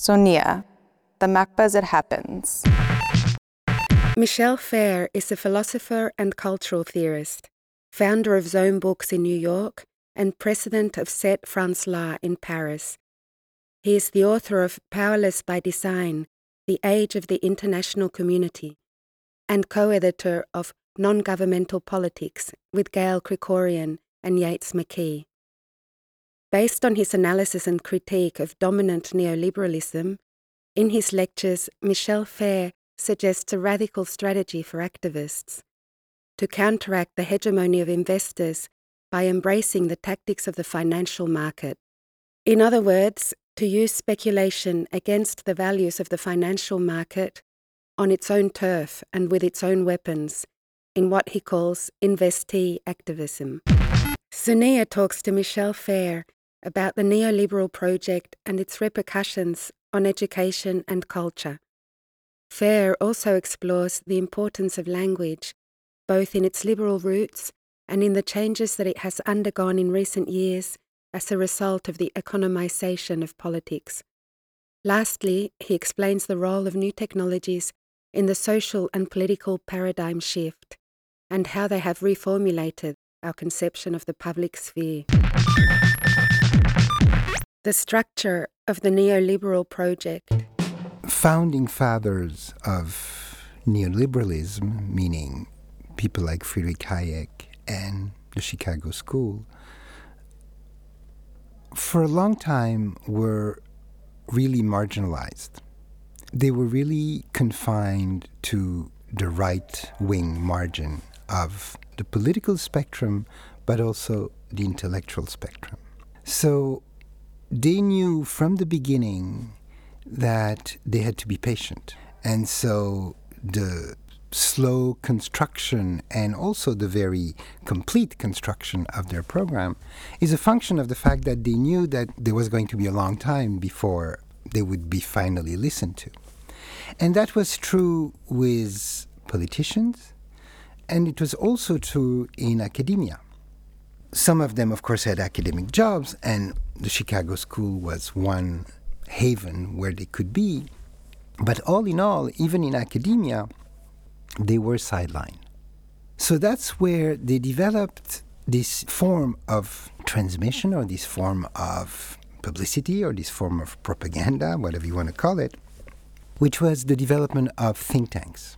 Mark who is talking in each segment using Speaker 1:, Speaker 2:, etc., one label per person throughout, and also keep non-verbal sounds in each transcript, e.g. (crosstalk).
Speaker 1: Sonia, the MACBA it happens.
Speaker 2: Michel Feher is a philosopher and cultural theorist, founder of Zone Books in New York and president of Cette France-là in Paris. He is the author of Powerless by Design The Age of the International Community and co editor of Non Governmental Politics with Gaëlle Krikorian and Yates McKee. Based on his analysis and critique of dominant neoliberalism, in his lectures, Michel Feher suggests a radical strategy for activists to counteract the hegemony of investors by embracing the tactics of the financial market. In other words, to use speculation against the values of the financial market on its own turf and with its own weapons in what he calls investee activism. Sonia talks to Michel Feher about the neoliberal project and its repercussions on education and culture. Feher also explores the importance of language, both in its liberal roots and in the changes that it has undergone in recent years as a result of the economization of politics. Lastly, he explains the role of new technologies in the social and political paradigm shift and how they have reformulated our conception of the public sphere. The structure of the neoliberal project.
Speaker 3: Founding fathers of neoliberalism, meaning people like Friedrich Hayek and the Chicago School, for a long time were really marginalized. They were really confined to the right wing margin of the political spectrum, but also the intellectual spectrum. So they knew from the beginning that they had to be patient. And so the slow construction and also the very complete construction of their program is a function of the fact that they knew that there was going to be a long time before they would be finally listened to. And that was true with politicians, and it was also true in academia. Some of them, of course, had academic jobs, and the Chicago School was one haven where they could be. But all in all, even in academia, they were sidelined. So that's where they developed this form of transmission or this form of publicity or this form of propaganda, whatever you want to call it, which was the development of think tanks.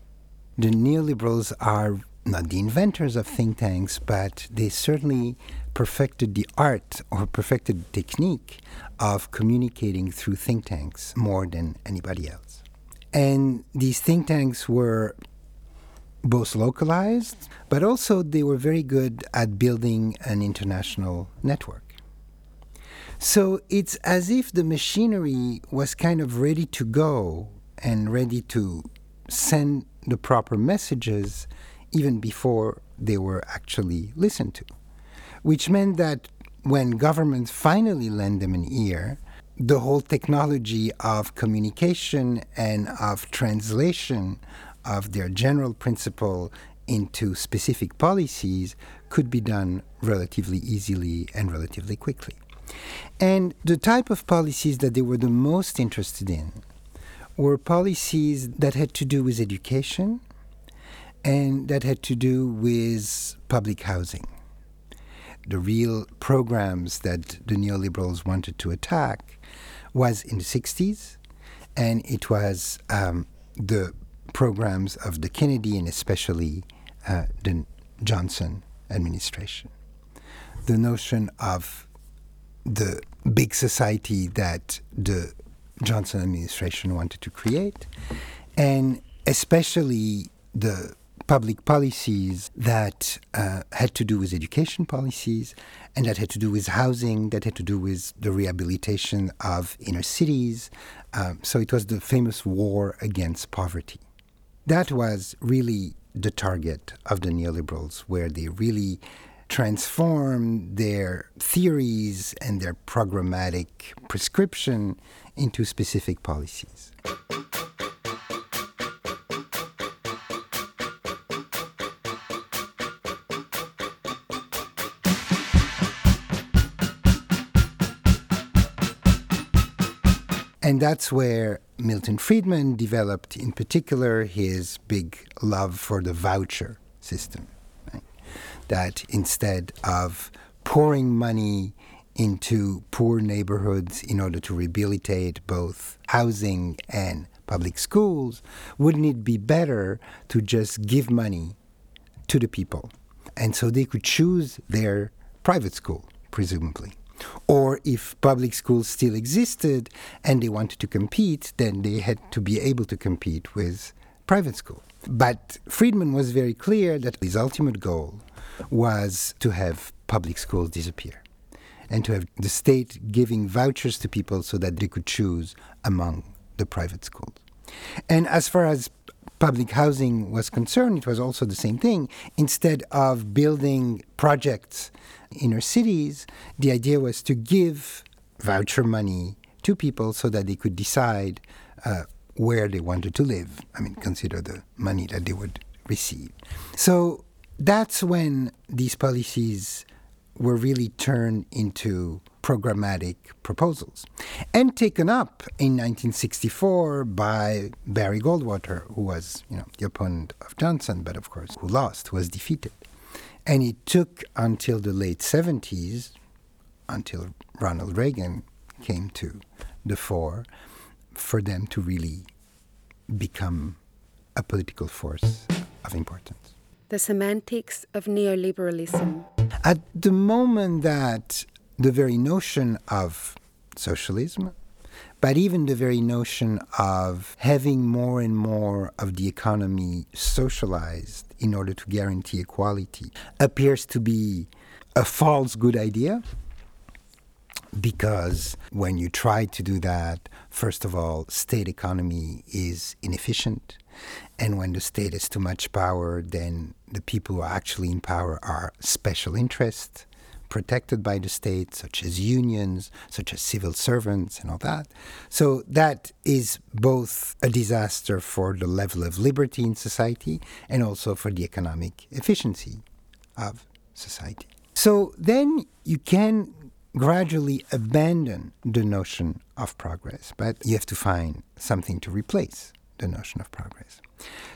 Speaker 3: The neoliberals are not the inventors of think tanks, but they certainly perfected the art or perfected the technique of communicating through think tanks more than anybody else. And these think tanks were both localized, but also they were very good at building an international network. So it's as if the machinery was kind of ready to go and ready to send the proper messages even before they were actually listened to, which meant that when governments finally lend them an ear, the whole technology of communication and of translation of their general principle into specific policies could be done relatively easily and relatively quickly. And the type of policies that they were the most interested in were policies that had to do with education and that had to do with public housing. The real programs that the neoliberals wanted to attack was in the 60s, and it was um, the programs of the Kennedy and especially uh, the Johnson administration. The notion of the big society that the Johnson administration wanted to create, and especially the public policies that uh, had to do with education policies and that had to do with housing, that had to do with the rehabilitation of inner cities. Um, so it was the famous war against poverty. That was really the target of the neoliberals, where they really transformed their theories and their programmatic prescription into specific policies. And that's where Milton Friedman developed, in particular, his big love for the voucher system. Right? That instead of pouring money into poor neighborhoods in order to rehabilitate both housing and public schools, wouldn't it be better to just give money to the people? And so they could choose their private school, presumably. Or if public schools still existed and they wanted to compete, then they had to be able to compete with private school. But Friedman was very clear that his ultimate goal was to have public schools disappear and to have the state giving vouchers to people so that they could choose among the private schools. And as far as public housing was concerned, it was also the same thing. Instead of building projects inner cities, the idea was to give voucher money to people so that they could decide uh, where they wanted to live. I mean, consider the money that they would receive. So that's when these policies were really turned into programmatic proposals and taken up in 1964 by Barry Goldwater, who was, you know, the opponent of Johnson, but of course, who lost, who was defeated. And it took until the late 70s, until Ronald Reagan came to the fore, for them to really become a political force of importance.
Speaker 2: The semantics of neoliberalism.
Speaker 3: At the moment that the very notion of socialism, but even the very notion of having more and more of the economy socialized in order to guarantee equality appears to be a false good idea because when you try to do that, first of all, state economy is inefficient. And when the state has too much power, then the people who are actually in power are special interests protected by the state, such as unions, such as civil servants, and all that. So that is both a disaster for the level of liberty in society and also for the economic efficiency of society. So then you can gradually abandon the notion of progress, but you have to find something to replace the notion of progress.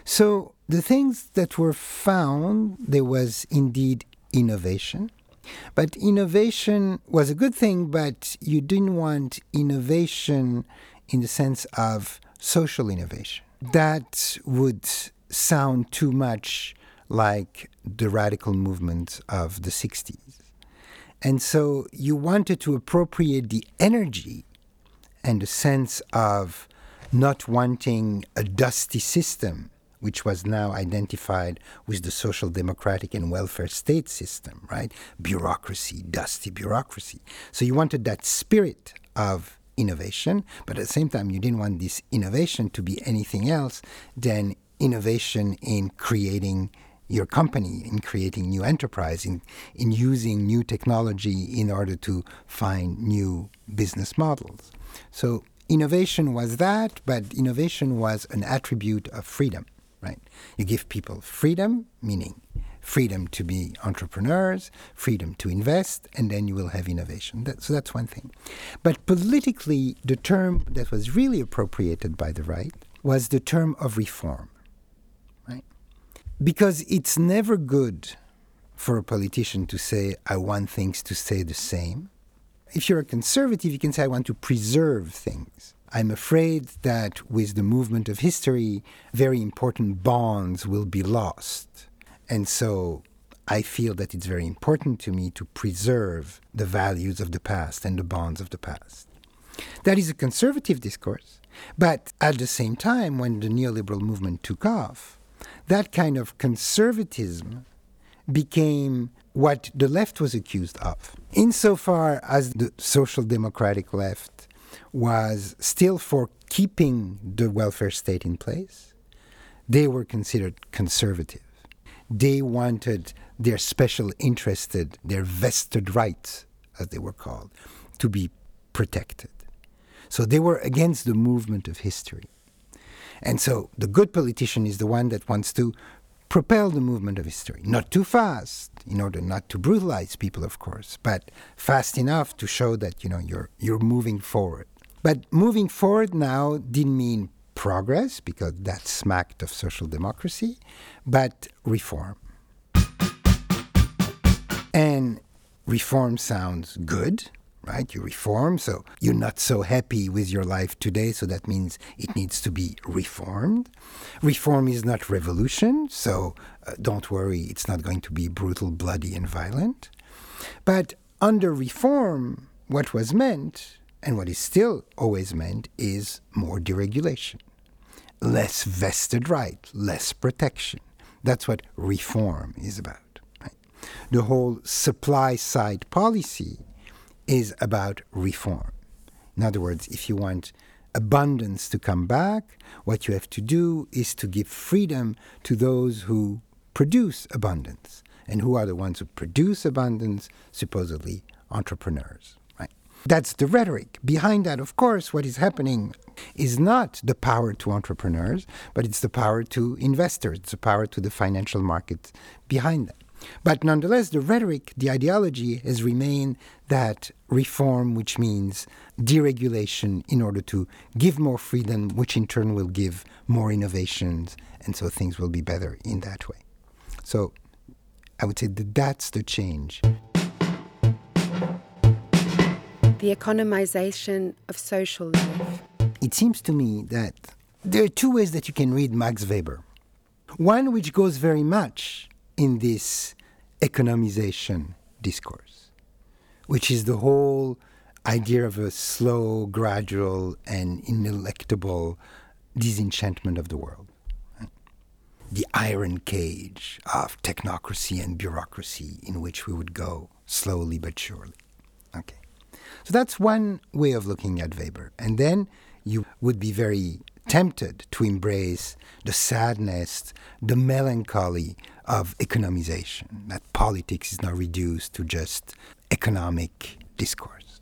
Speaker 3: So the things that were found, there was indeed innovation. But innovation was a good thing, but you didn't want innovation in the sense of social innovation. That would sound too much like the radical movement of the 60s. And so you wanted to appropriate the energy and the sense of not wanting a dusty system, which was now identified with the social democratic and welfare state system, right? Bureaucracy, dusty bureaucracy. So you wanted that spirit of innovation, but at the same time, you didn't want this innovation to be anything else than innovation in creating your company in creating new enterprise, in, in using new technology in order to find new business models. So innovation was that, but innovation was an attribute of freedom, right? You give people freedom, meaning freedom to be entrepreneurs, freedom to invest, and then you will have innovation. That, so that's one thing. But politically, the term that was really appropriated by the right was the term of reform right? because it's never good for a politician to say, I want things to stay the same. If you're a conservative, you can say, I want to preserve things. I'm afraid that with the movement of history, very important bonds will be lost. And so I feel that it's very important to me to preserve the values of the past and the bonds of the past. That is a conservative discourse. But at the same time, when the neoliberal movement took off, that kind of conservatism became what the left was accused of. Insofar as the social democratic left was still for keeping the welfare state in place, they were considered conservative. They wanted their special interested, their vested rights, as they were called, to be protected. So they were against the movement of history. And so the good politician is the one that wants to propel the movement of history. Not too fast, in order not to brutalize people, of course, but fast enough to show that you know you're you're moving forward. But moving forward now didn't mean progress, because that smacked of social democracy, but reform. And reform sounds good, right? You reform, so you're not so happy with your life today, so that means it needs to be reformed. Reform is not revolution, so uh, don't worry, it's not going to be brutal, bloody, and violent. But under reform, what was meant, and what is still always meant, is more deregulation, less vested right, less protection. That's what reform is about. The whole supply side policy is about reform. In other words, if you want abundance to come back, what you have to do is to give freedom to those who produce abundance. And who are the ones who produce abundance? Supposedly entrepreneurs. Right? That's the rhetoric. Behind that, of course, what is happening is not the power to entrepreneurs, but it's the power to investors, it's the power to the financial market behind that. But nonetheless, the rhetoric, the ideology has remained that reform, which means deregulation in order to give more freedom, which in turn will give more innovations, and so things will be better in that way. So I would say that that's the change.
Speaker 2: The economization of social life.
Speaker 3: It seems to me that there are two ways that you can read Max Weber. One which goes very much in this economization discourse, which is the whole idea of a slow, gradual, and ineluctable disenchantment of the world. The iron cage of technocracy and bureaucracy in which we would go slowly but surely. Okay. So that's one way of looking at Weber. And then you would be very tempted to embrace the sadness, the melancholy of economization, that politics is now reduced to just economic discourse.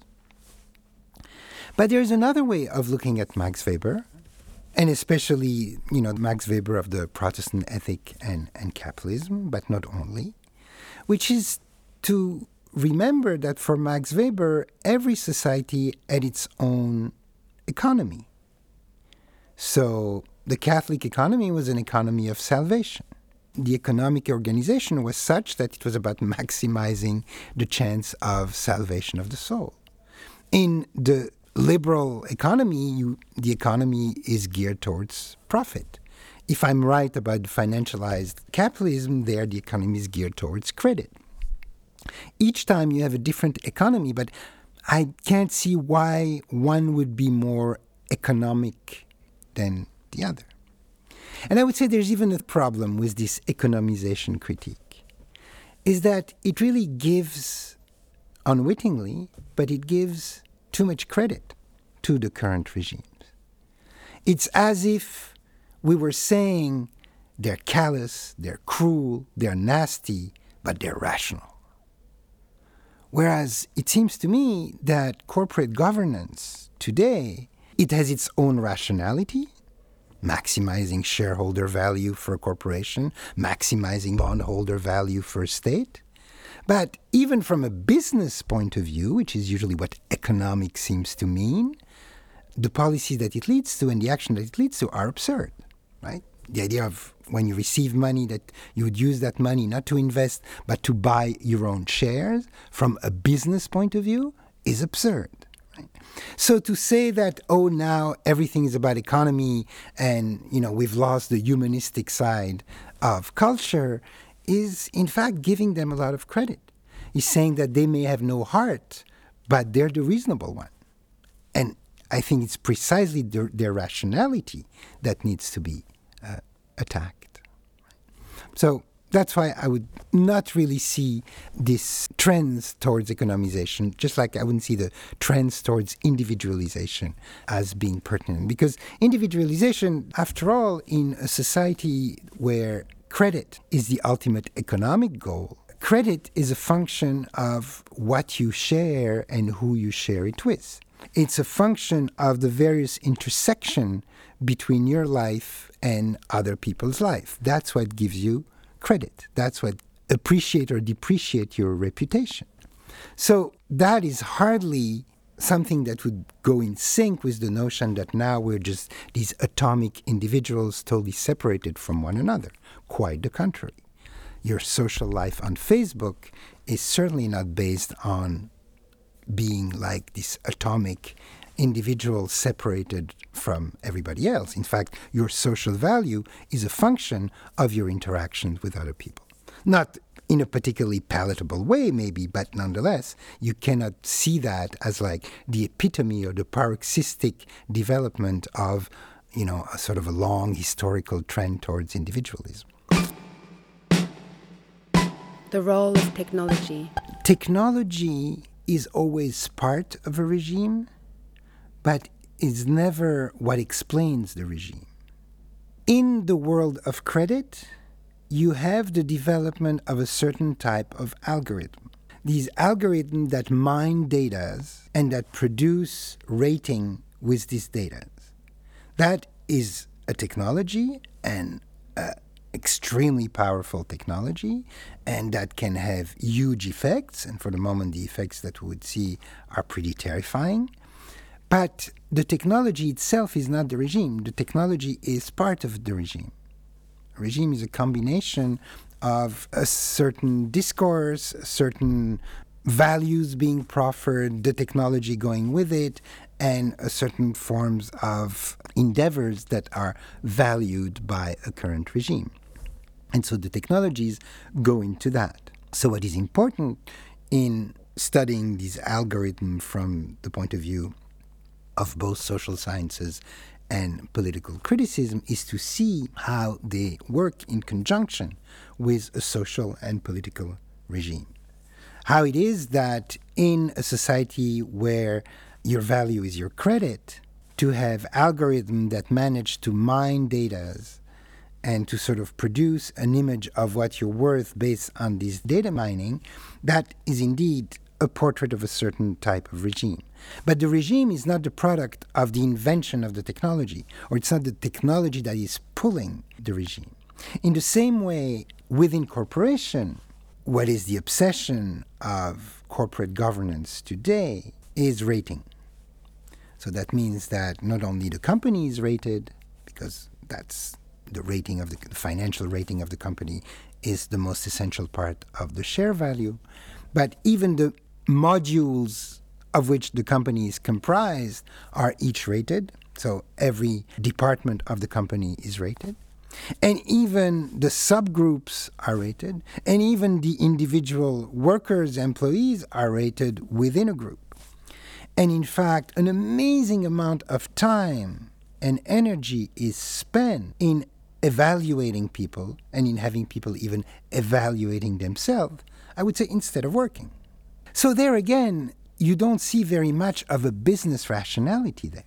Speaker 3: But there's another way of looking at Max Weber, and especially, you know, Max Weber of the Protestant ethic and, and capitalism, but not only, which is to remember that for Max Weber, every society had its own economy. So the Catholic economy was an economy of salvation. The economic organization was such that it was about maximizing the chance of salvation of the soul. In the liberal economy, you, the economy is geared towards profit. If I'm right about financialized capitalism, there the economy is geared towards credit. Each time you have a different economy, but I can't see why one would be more economic than the other. And I would say there's even a problem with this economization critique, is that it really gives unwittingly, but it gives too much credit to the current regimes. It's as if we were saying they're callous, they're cruel, they're nasty, but they're rational. Whereas it seems to me that corporate governance today it has its own rationality, maximizing shareholder value for a corporation, maximizing bondholder value for a state. But even from a business point of view, which is usually what economics seems to mean, the policies that it leads to and the action that it leads to are absurd, right? The idea of when you receive money that you would use that money not to invest but to buy your own shares from a business point of view is absurd. Right? So to say that oh now everything is about economy and you know we've lost the humanistic side of culture is in fact giving them a lot of credit. He's saying that they may have no heart, but they're the reasonable one. And I think it's precisely their, their rationality that needs to be uh, attacked. So that's why I would not really see these trends towards economization, just like I wouldn't see the trends towards individualization as being pertinent. Because individualization, after all, in a society where credit is the ultimate economic goal, credit is a function of what you share and who you share it with. It's a function of the various intersection between your life and other people's life. That's what gives you credit. That's what appreciate or depreciate your reputation. So that is hardly something that would go in sync with the notion that now we're just these atomic individuals totally separated from one another. Quite the contrary. Your social life on Facebook is certainly not based on being like this atomic individual separated from everybody else. In fact, your social value is a function of your interactions with other people. Not in a particularly palatable way, maybe, but nonetheless, you cannot see that as like the epitome or the paroxystic development of, you know, a sort of a long historical trend towards individualism.
Speaker 2: The role of technology.
Speaker 3: Technology is always part of a regime, but is never what explains the regime. In the world of credit, you have the development of a certain type of algorithm. These algorithms that mine data and that produce rating with these data. That is a technology and extremely powerful technology, and that can have huge effects. And for the moment, the effects that we would see are pretty terrifying. But the technology itself is not the regime. The technology is part of the regime. A regime is a combination of a certain discourse, certain values being proffered, the technology going with it, and a certain forms of endeavors that are valued by a current regime. And so the technologies go into that. So, what is important in studying these algorithms from the point of view of both social sciences and political criticism is to see how they work in conjunction with a social and political regime. How it is that in a society where your value is your credit, to have algorithms that manage to mine data and to sort of produce an image of what you're worth based on this data mining, that is indeed a portrait of a certain type of regime. But the regime is not the product of the invention of the technology, or it's not the technology that is pulling the regime. In the same way, within corporation, what is the obsession of corporate governance today is rating. So that means that not only the company is rated, because that's the rating of the, the financial rating of the company is the most essential part of the share value, but even the modules of which the company is comprised are each rated. So every department of the company is rated. And even the subgroups are rated, and even the individual workers, employees are rated within a group. And in fact, an amazing amount of time and energy is spent in evaluating people and in having people even evaluating themselves, I would say, instead of working. So, there again, you don't see very much of a business rationality there.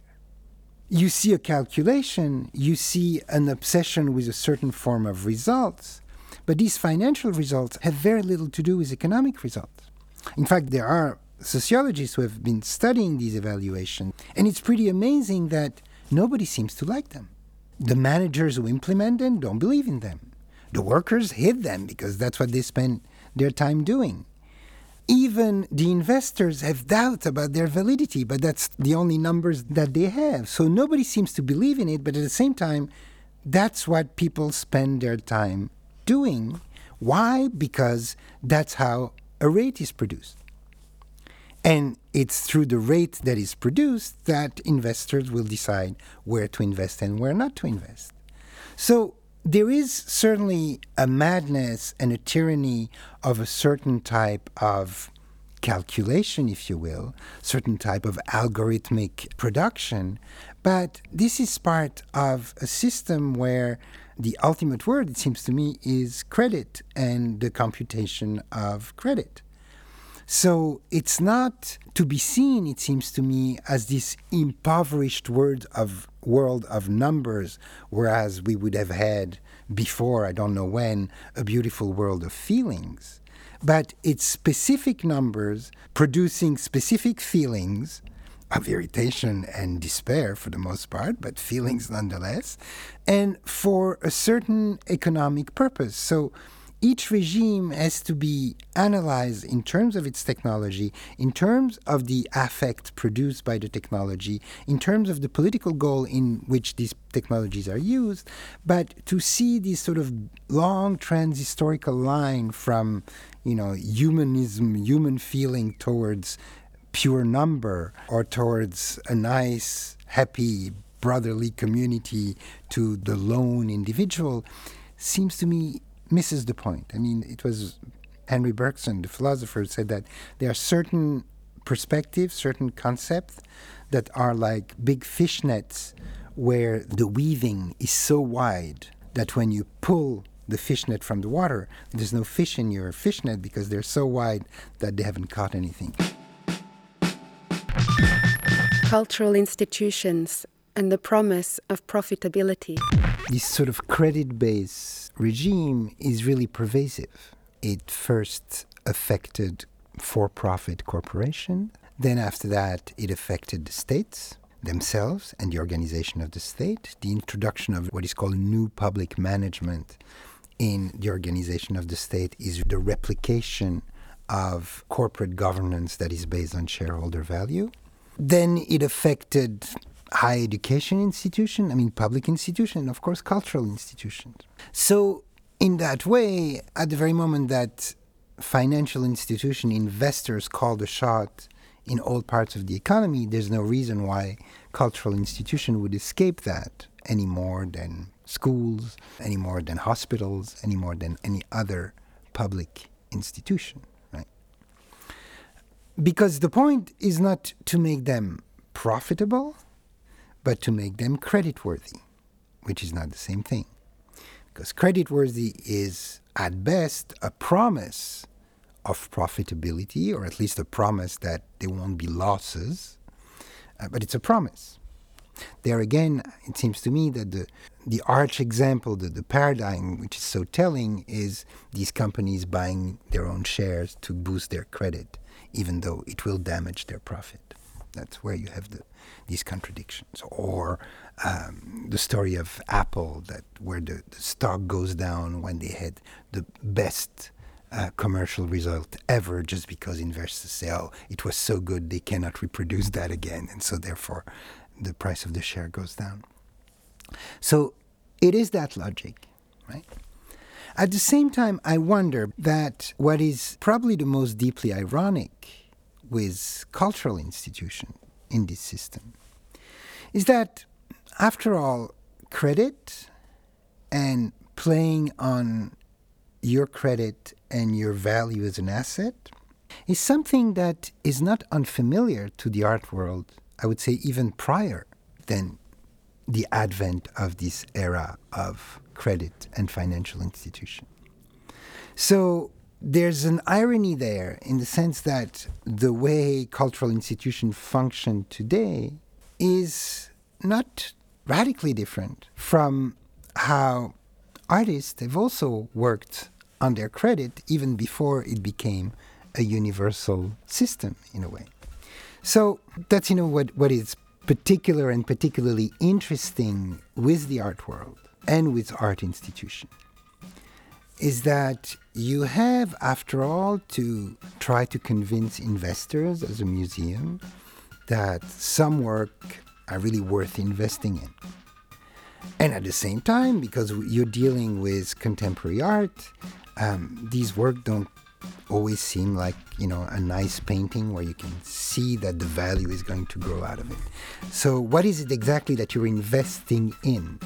Speaker 3: You see a calculation, you see an obsession with a certain form of results, but these financial results have very little to do with economic results. In fact, there are sociologists who have been studying these evaluations, and it's pretty amazing that nobody seems to like them. The managers who implement them don't believe in them. The workers hate them because that's what they spend their time doing. Even the investors have doubts about their validity, but that's the only numbers that they have. So nobody seems to believe in it, but at the same time, that's what people spend their time doing. Why? Because that's how a rate is produced. And it's through the rate that is produced that investors will decide where to invest and where not to invest. So there is certainly a madness and a tyranny of a certain type of calculation, if you will, certain type of algorithmic production. But this is part of a system where the ultimate word, it seems to me, is credit and the computation of credit. So it's not to be seen, it seems to me, as this impoverished world of world of numbers, whereas we would have had before, I don't know when, a beautiful world of feelings. But it's specific numbers producing specific feelings of irritation and despair for the most part, but feelings nonetheless, and for a certain economic purpose. So each regime has to be analyzed in terms of its technology, in terms of the affect produced by the technology, in terms of the political goal in which these technologies are used, but to see this sort of long trans historical line from, you know, humanism, human feeling towards pure number or towards a nice, happy, brotherly community to the lone individual seems to me misses the point. I mean, it was Henri Bergson, the philosopher, said that there are certain perspectives, certain concepts that are like big fishnets where the weaving is so wide that when you pull the fishnet from the water, there's no fish in your fishnet because they're so wide that they haven't caught anything.
Speaker 2: Cultural institutions and the promise of profitability.
Speaker 3: This sort of credit based regime is really pervasive. It first affected for profit corporations, then, after that, it affected the states themselves and the organization of the state, the introduction of what is called new public management in the organization of the state is the replication of corporate governance that is based on shareholder value. Then it affected higher education institution, I mean public institution, of course cultural institutions. So in that way, at the very moment that financial institution investors call the shot in all parts of the economy, there's no reason why cultural institution would escape that any more than schools, any more than hospitals, any more than any other public institution, right? Because the point is not to make them profitable, but to make them creditworthy, which is not the same thing. Because creditworthy is, at best, a promise of profitability, or at least a promise that there won't be losses, uh, but it's a promise. There again, it seems to me that the, the arch example, the, the paradigm which is so telling, is these companies buying their own shares to boost their credit, even though it will damage their profit. That's where you have the, these contradictions. Or um, the story of Apple, that where the, the, stock goes down when they had the best uh, commercial result ever, just because investors say, "Oh, it was so good, they cannot reproduce that again," and so therefore, the price of the share goes down. So it is that logic, right? At the same time, I wonder that what is probably the most deeply ironic with cultural institution in this system is that, after all, credit and playing on your credit and your value as an asset is something that is not unfamiliar to the art world, I would say even prior than the advent of this era of credit and financial institution. So there's an irony there in the sense that the way cultural institutions function today is not radically different from how artists have also worked on their credit even before it became a universal system in a way. So that's you know what, what is particular and particularly interesting with the art world and with art institutions is that you have, after all, to try to convince investors as a museum that some work are really worth investing in. And at the same time, because you're dealing with contemporary art, um, these work don't always seem like you know a nice painting where you can see that the value is going to grow out of it. So, what is it exactly that you're investing in? in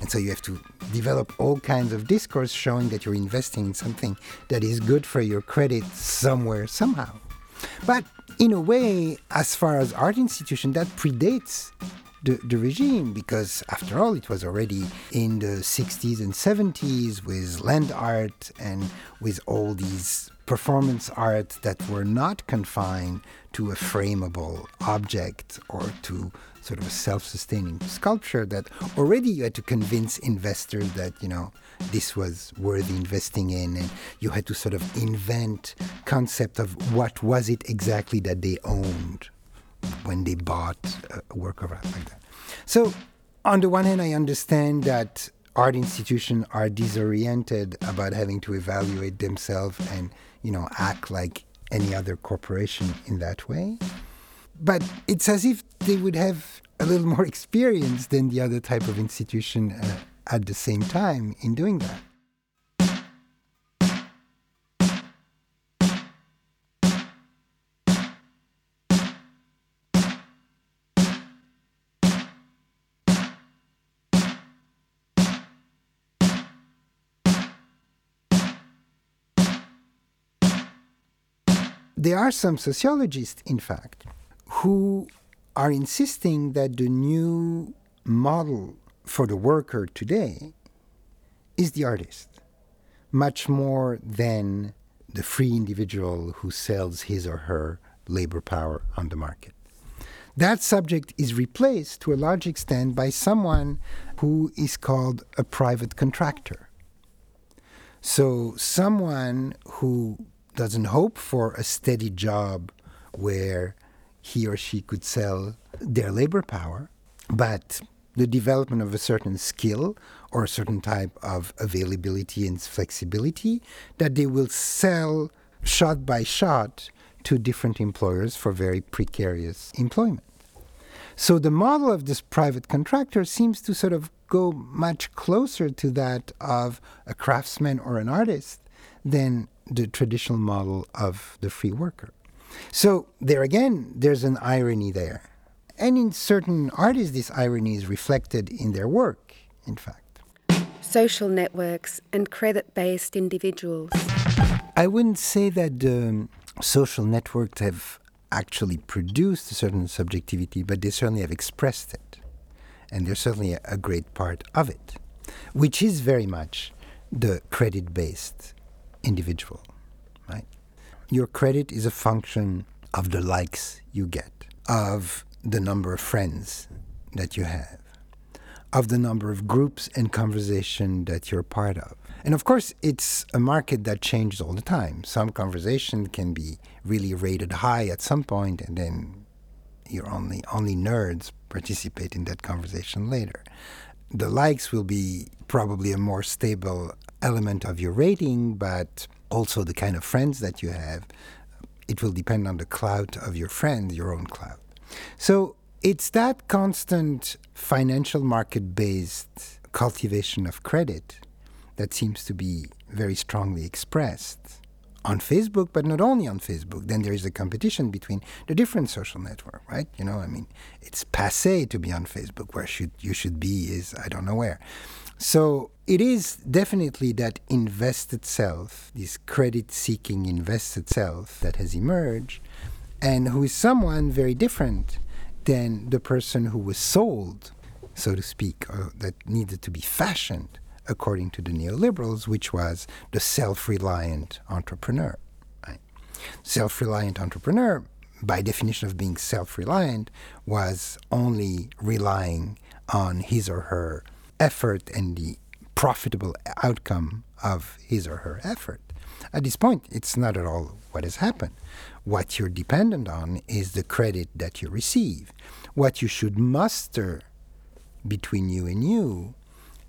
Speaker 3: and so you have to develop all kinds of discourse showing that you're investing in something that is good for your credit somewhere, somehow. But in a way, as far as art institution, that predates the, the regime because, after all, it was already in the 60s and 70s with land art and with all these performance art that were not confined to a frameable object or to sort of a self-sustaining sculpture that already you had to convince investors that you know this was worthy investing in and you had to sort of invent concept of what was it exactly that they owned when they bought a work of art like that so on the one hand i understand that art institutions are disoriented about having to evaluate themselves and, you know, act like any other corporation in that way. But it's as if they would have a little more experience than the other type of institution uh, at the same time in doing that. There are some sociologists, in fact, who are insisting that the new model for the worker today is the artist, much more than the free individual who sells his or her labor power on the market. That subject is replaced to a large extent by someone who is called a private contractor. So, someone who doesn't hope for a steady job where he or she could sell their labor power, but the development of a certain skill or a certain type of availability and flexibility that they will sell shot by shot to different employers for very precarious employment. So the model of this private contractor seems to sort of go much closer to that of a craftsman or an artist than the traditional model of the free worker. So there again, there's an irony there. And in certain artists, this irony is reflected in their work, in fact.
Speaker 2: Social networks and credit based individuals.
Speaker 3: I wouldn't say that the social networks have actually produced a certain subjectivity, but they certainly have expressed it. And they're certainly a great part of it, which is very much the credit based individual, right? Your credit is a function of the likes you get, of the number of friends that you have, of the number of groups and conversation that you're part of. And of course, it's a market that changes all the time. Some conversation can be really rated high at some point, and then you're only only nerds participate in that conversation later. The likes will be probably a more stable element of your rating, but also the kind of friends that you have. It will depend on the clout of your friend, your own clout. So it's that constant financial market based cultivation of credit that seems to be very strongly expressed on Facebook, but not only on Facebook. Then there is a competition between the different social networks, right? You know, I mean, it's passe to be on Facebook. Where should you should be is I don't know where. So it is definitely that invested self, this credit seeking invested self that has emerged, and who is someone very different than the person who was sold, so to speak, or that needed to be fashioned according to the neoliberals, which was the self reliant entrepreneur. Right? Self reliant entrepreneur, by definition of being self reliant, was only relying on his or her effort and the profitable outcome of his or her effort. At this point, it's not at all what has happened. What you're dependent on is the credit that you receive. What you should muster between you and you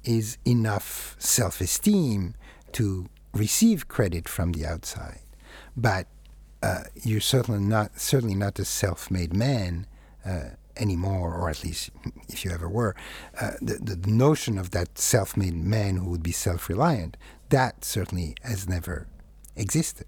Speaker 3: is enough self esteem to receive credit from the outside. But uh, you're certainly not certainly not a self made man. Uh, anymore, or at least if you ever were, uh, the, the notion of that self made man who would be self reliant, that certainly has never existed.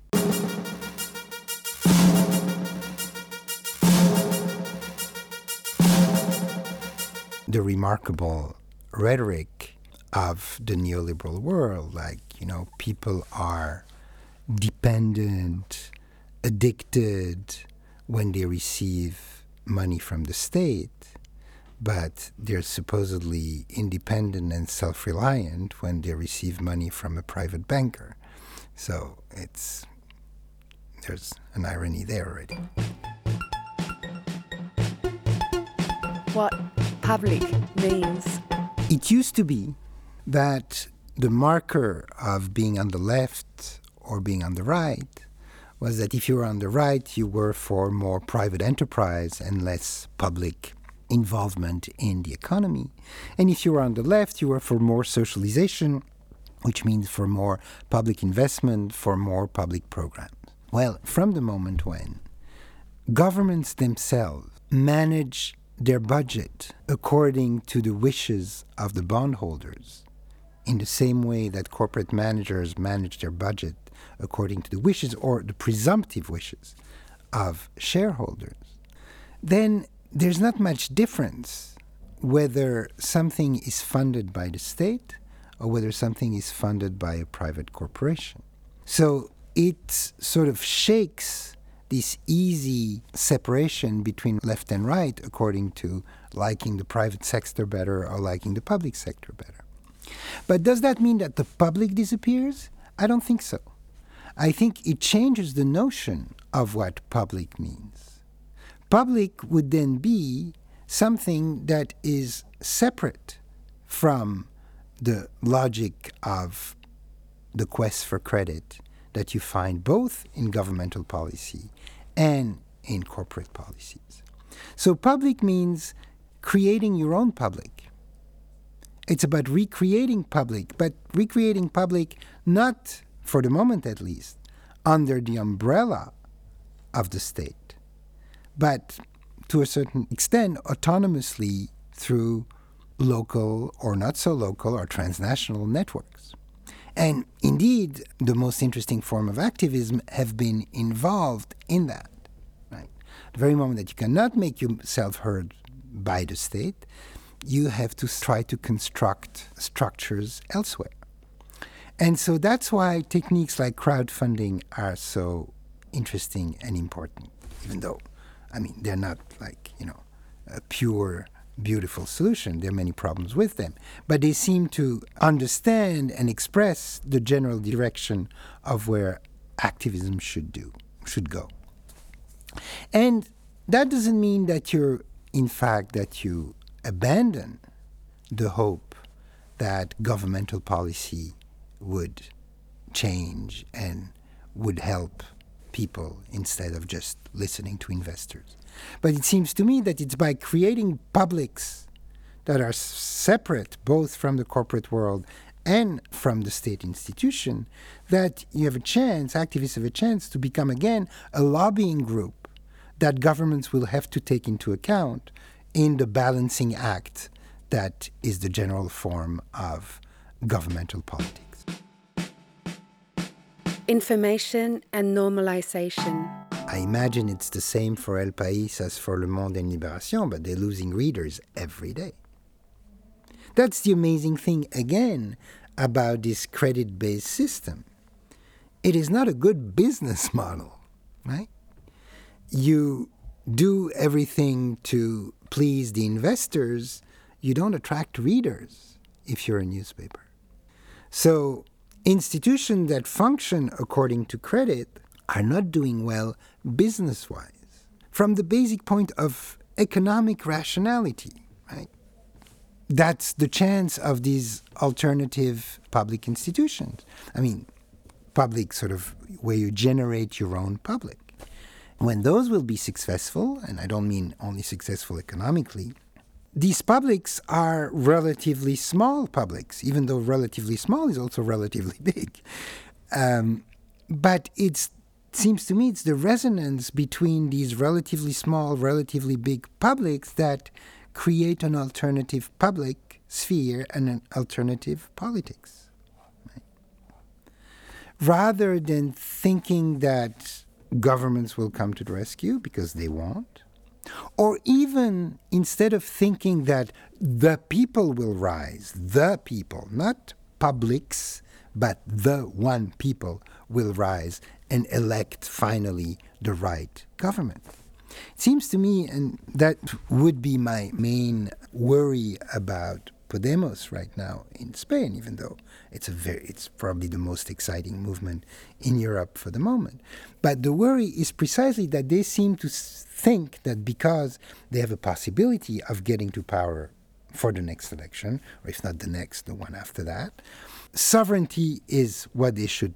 Speaker 3: The remarkable rhetoric of the neoliberal world, like, you know, people are dependent, addicted when they receive money from the state, but they're supposedly independent and self reliant when they receive money from a private banker. So it's there's an irony there already.
Speaker 2: What public means.
Speaker 3: It used to be that the marker of being on the left or being on the right was that if you were on the right, you were for more private enterprise and less public involvement in the economy. And if you were on the left, you were for more socialization, which means for more public investment, for more public programs. Well, from the moment when governments themselves manage their budget according to the wishes of the bondholders, in the same way that corporate managers manage their budget according to the wishes or the presumptive wishes of shareholders, then there's not much difference whether something is funded by the state or whether something is funded by a private corporation. So it sort of shakes this easy separation between left and right according to liking the private sector better or liking the public sector better. But does that mean that the public disappears? I don't think so. I think it changes the notion of what public means. Public would then be something that is separate from the logic of the quest for credit that you find both in governmental policy and in corporate policies. So, public means creating your own public. It's about recreating public, but recreating public not, for the moment at least, under the umbrella of the state, but to a certain extent autonomously through local or not so local or transnational networks. And indeed, the most interesting form of activism have been involved in that. Right? The very moment that you cannot make yourself heard by the state, you have to try to construct structures elsewhere. And so that's why techniques like crowdfunding are so interesting and important, even though, I mean, they're not like, you know, a pure beautiful solution. There are many problems with them. But they seem to understand and express the general direction of where activism should do, should go. And that doesn't mean that you're, in fact, that you abandon the hope that governmental policy would change and would help people instead of just listening to investors. But it seems to me that it's by creating publics that are separate both from the corporate world and from the state institution that you have a chance, activists have a chance to become again a lobbying group that governments will have to take into account in the balancing act that is the general form of governmental politics.
Speaker 2: Information and normalization.
Speaker 3: I imagine it's the same for El País as for Le Monde and Libération, but they're losing readers every day. That's the amazing thing, again, about this credit based system. It is not a good business model, right? You do everything to please the investors, you don't attract readers if you're a newspaper. So, institutions that function according to credit are not doing well business wise from the basic point of economic rationality, right? That's the chance of these alternative public institutions. I mean, public sort of where you generate your own public. When those will be successful, and I don't mean only successful economically, these publics are relatively small publics, even though relatively small is also relatively (laughs) big. Um, but it seems to me it's the resonance between these relatively small, relatively big publics that create an alternative public sphere and an alternative politics. Right? Rather than thinking that governments will come to the rescue because they won't, or even instead of thinking that the people will rise, the people, not publics, but the one people will rise and elect finally the right government. It seems to me, and that would be my main worry about Podemos right now in Spain, even though it's a very, it's probably the most exciting movement in Europe for the moment. But the worry is precisely that they seem to think that because they have a possibility of getting to power for the next election, or if not the next, the one after that, sovereignty is what they should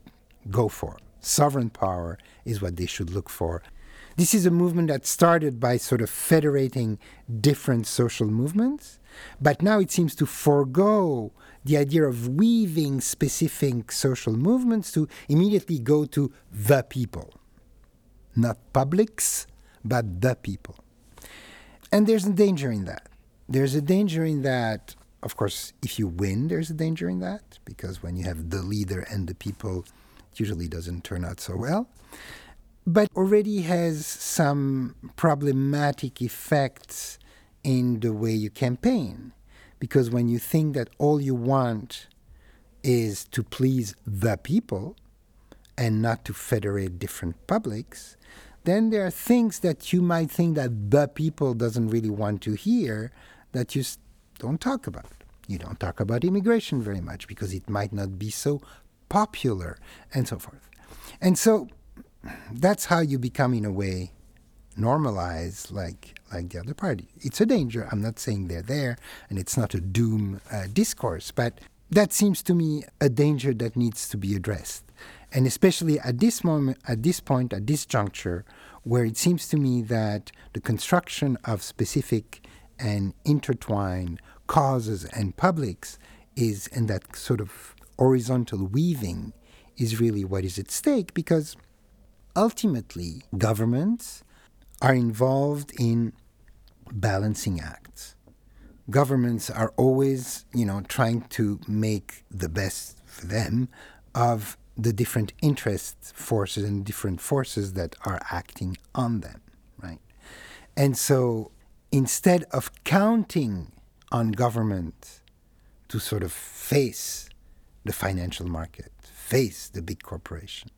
Speaker 3: go for. Sovereign power is what they should look for. This is a movement that started by sort of federating different social movements, but now it seems to forego the idea of weaving specific social movements to immediately go to the people. Not publics, but the people. And there's a danger in that. There's a danger in that, of course, if you win, there's a danger in that, because when you have the leader and the people, it usually doesn't turn out so well. But already has some problematic effects in the way you campaign. Because when you think that all you want is to please the people and not to federate different publics, then there are things that you might think that the people doesn't really want to hear that you don't talk about. You don't talk about immigration very much because it might not be so popular and so forth. And so that's how you become, in a way, normalized like like the other party. It's a danger. I'm not saying they're there, and it's not a doom uh, discourse, but that seems to me a danger that needs to be addressed and especially at this moment, at this point, at this juncture, where it seems to me that the construction of specific and intertwined causes and publics is, and that sort of horizontal weaving is really what is at stake because ultimately governments are involved in balancing acts. Governments are always, you know, trying to make the best for them of the different interest forces and different forces that are acting on them, right? And so instead of counting on government to sort of face the financial market, face the big corporation,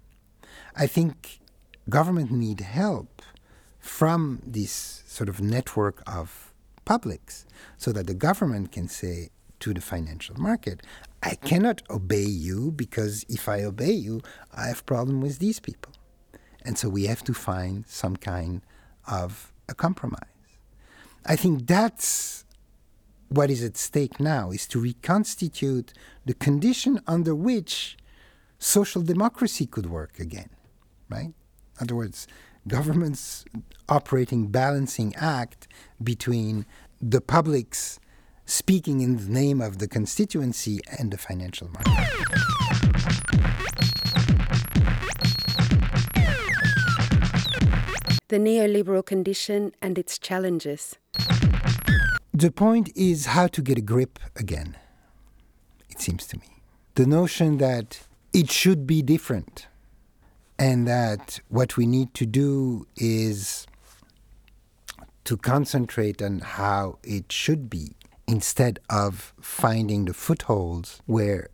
Speaker 3: I think government need help from this sort of network of publics so that the government can say to the financial market, I cannot obey you because if I obey you, I have problem with these people. And so we have to find some kind of a compromise. I think that's what is at stake now is to reconstitute the condition under which social democracy could work again, right? In other words, governments operating balancing act between the public's speaking in the name of the constituency and the financial market.
Speaker 2: The neoliberal condition and its challenges.
Speaker 3: The point is how to get a grip again, it seems to me. The notion that it should be different and that what we need to do is to concentrate on how it should be instead of finding the footholds where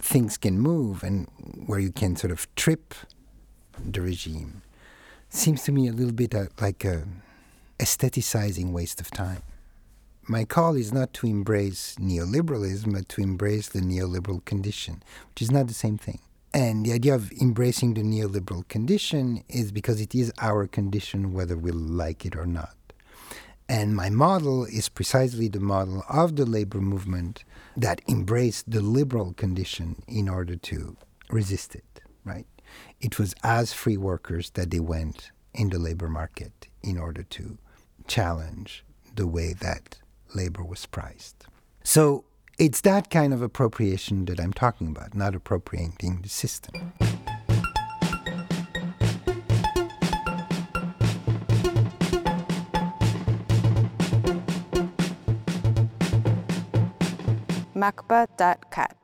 Speaker 3: things can move and where you can sort of trip the regime seems to me a little bit uh, like a aestheticizing waste of time. My call is not to embrace neoliberalism, but to embrace the neoliberal condition, which is not the same thing. And the idea of embracing the neoliberal condition is because it is our condition whether we like it or not. And my model is precisely the model of the labor movement that embraced the liberal condition in order to resist it, right? It was as free workers that they went in the labor market in order to challenge the way that labor was priced. So it's that kind of appropriation that I'm talking about, not appropriating the system.
Speaker 1: macba.cat.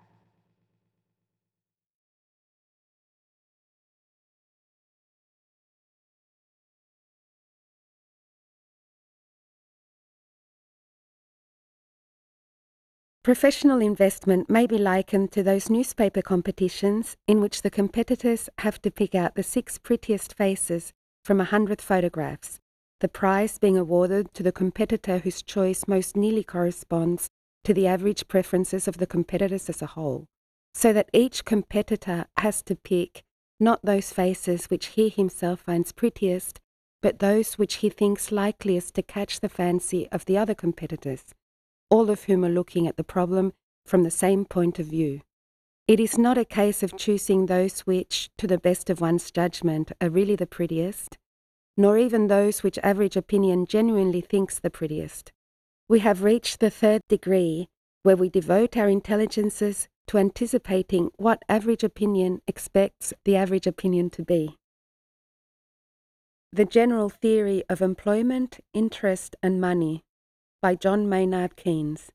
Speaker 2: Professional investment may be likened to those newspaper competitions in which the competitors have to pick out the six prettiest faces from a hundred photographs, the prize being awarded to the competitor whose choice most nearly corresponds to the average preferences of the competitors as a whole, so that each competitor has to pick not those faces which he himself finds prettiest, but those which he thinks likeliest to catch the fancy of the other competitors, all of whom are looking at the problem from the same point of view. It is not a case of choosing those which, to the best of one's judgment, are really the prettiest, nor even those which average opinion genuinely thinks the prettiest. We have reached the third degree, where we devote our intelligences to anticipating what average opinion expects the average opinion to be. The General Theory of Employment, Interest and Money by John Maynard Keynes.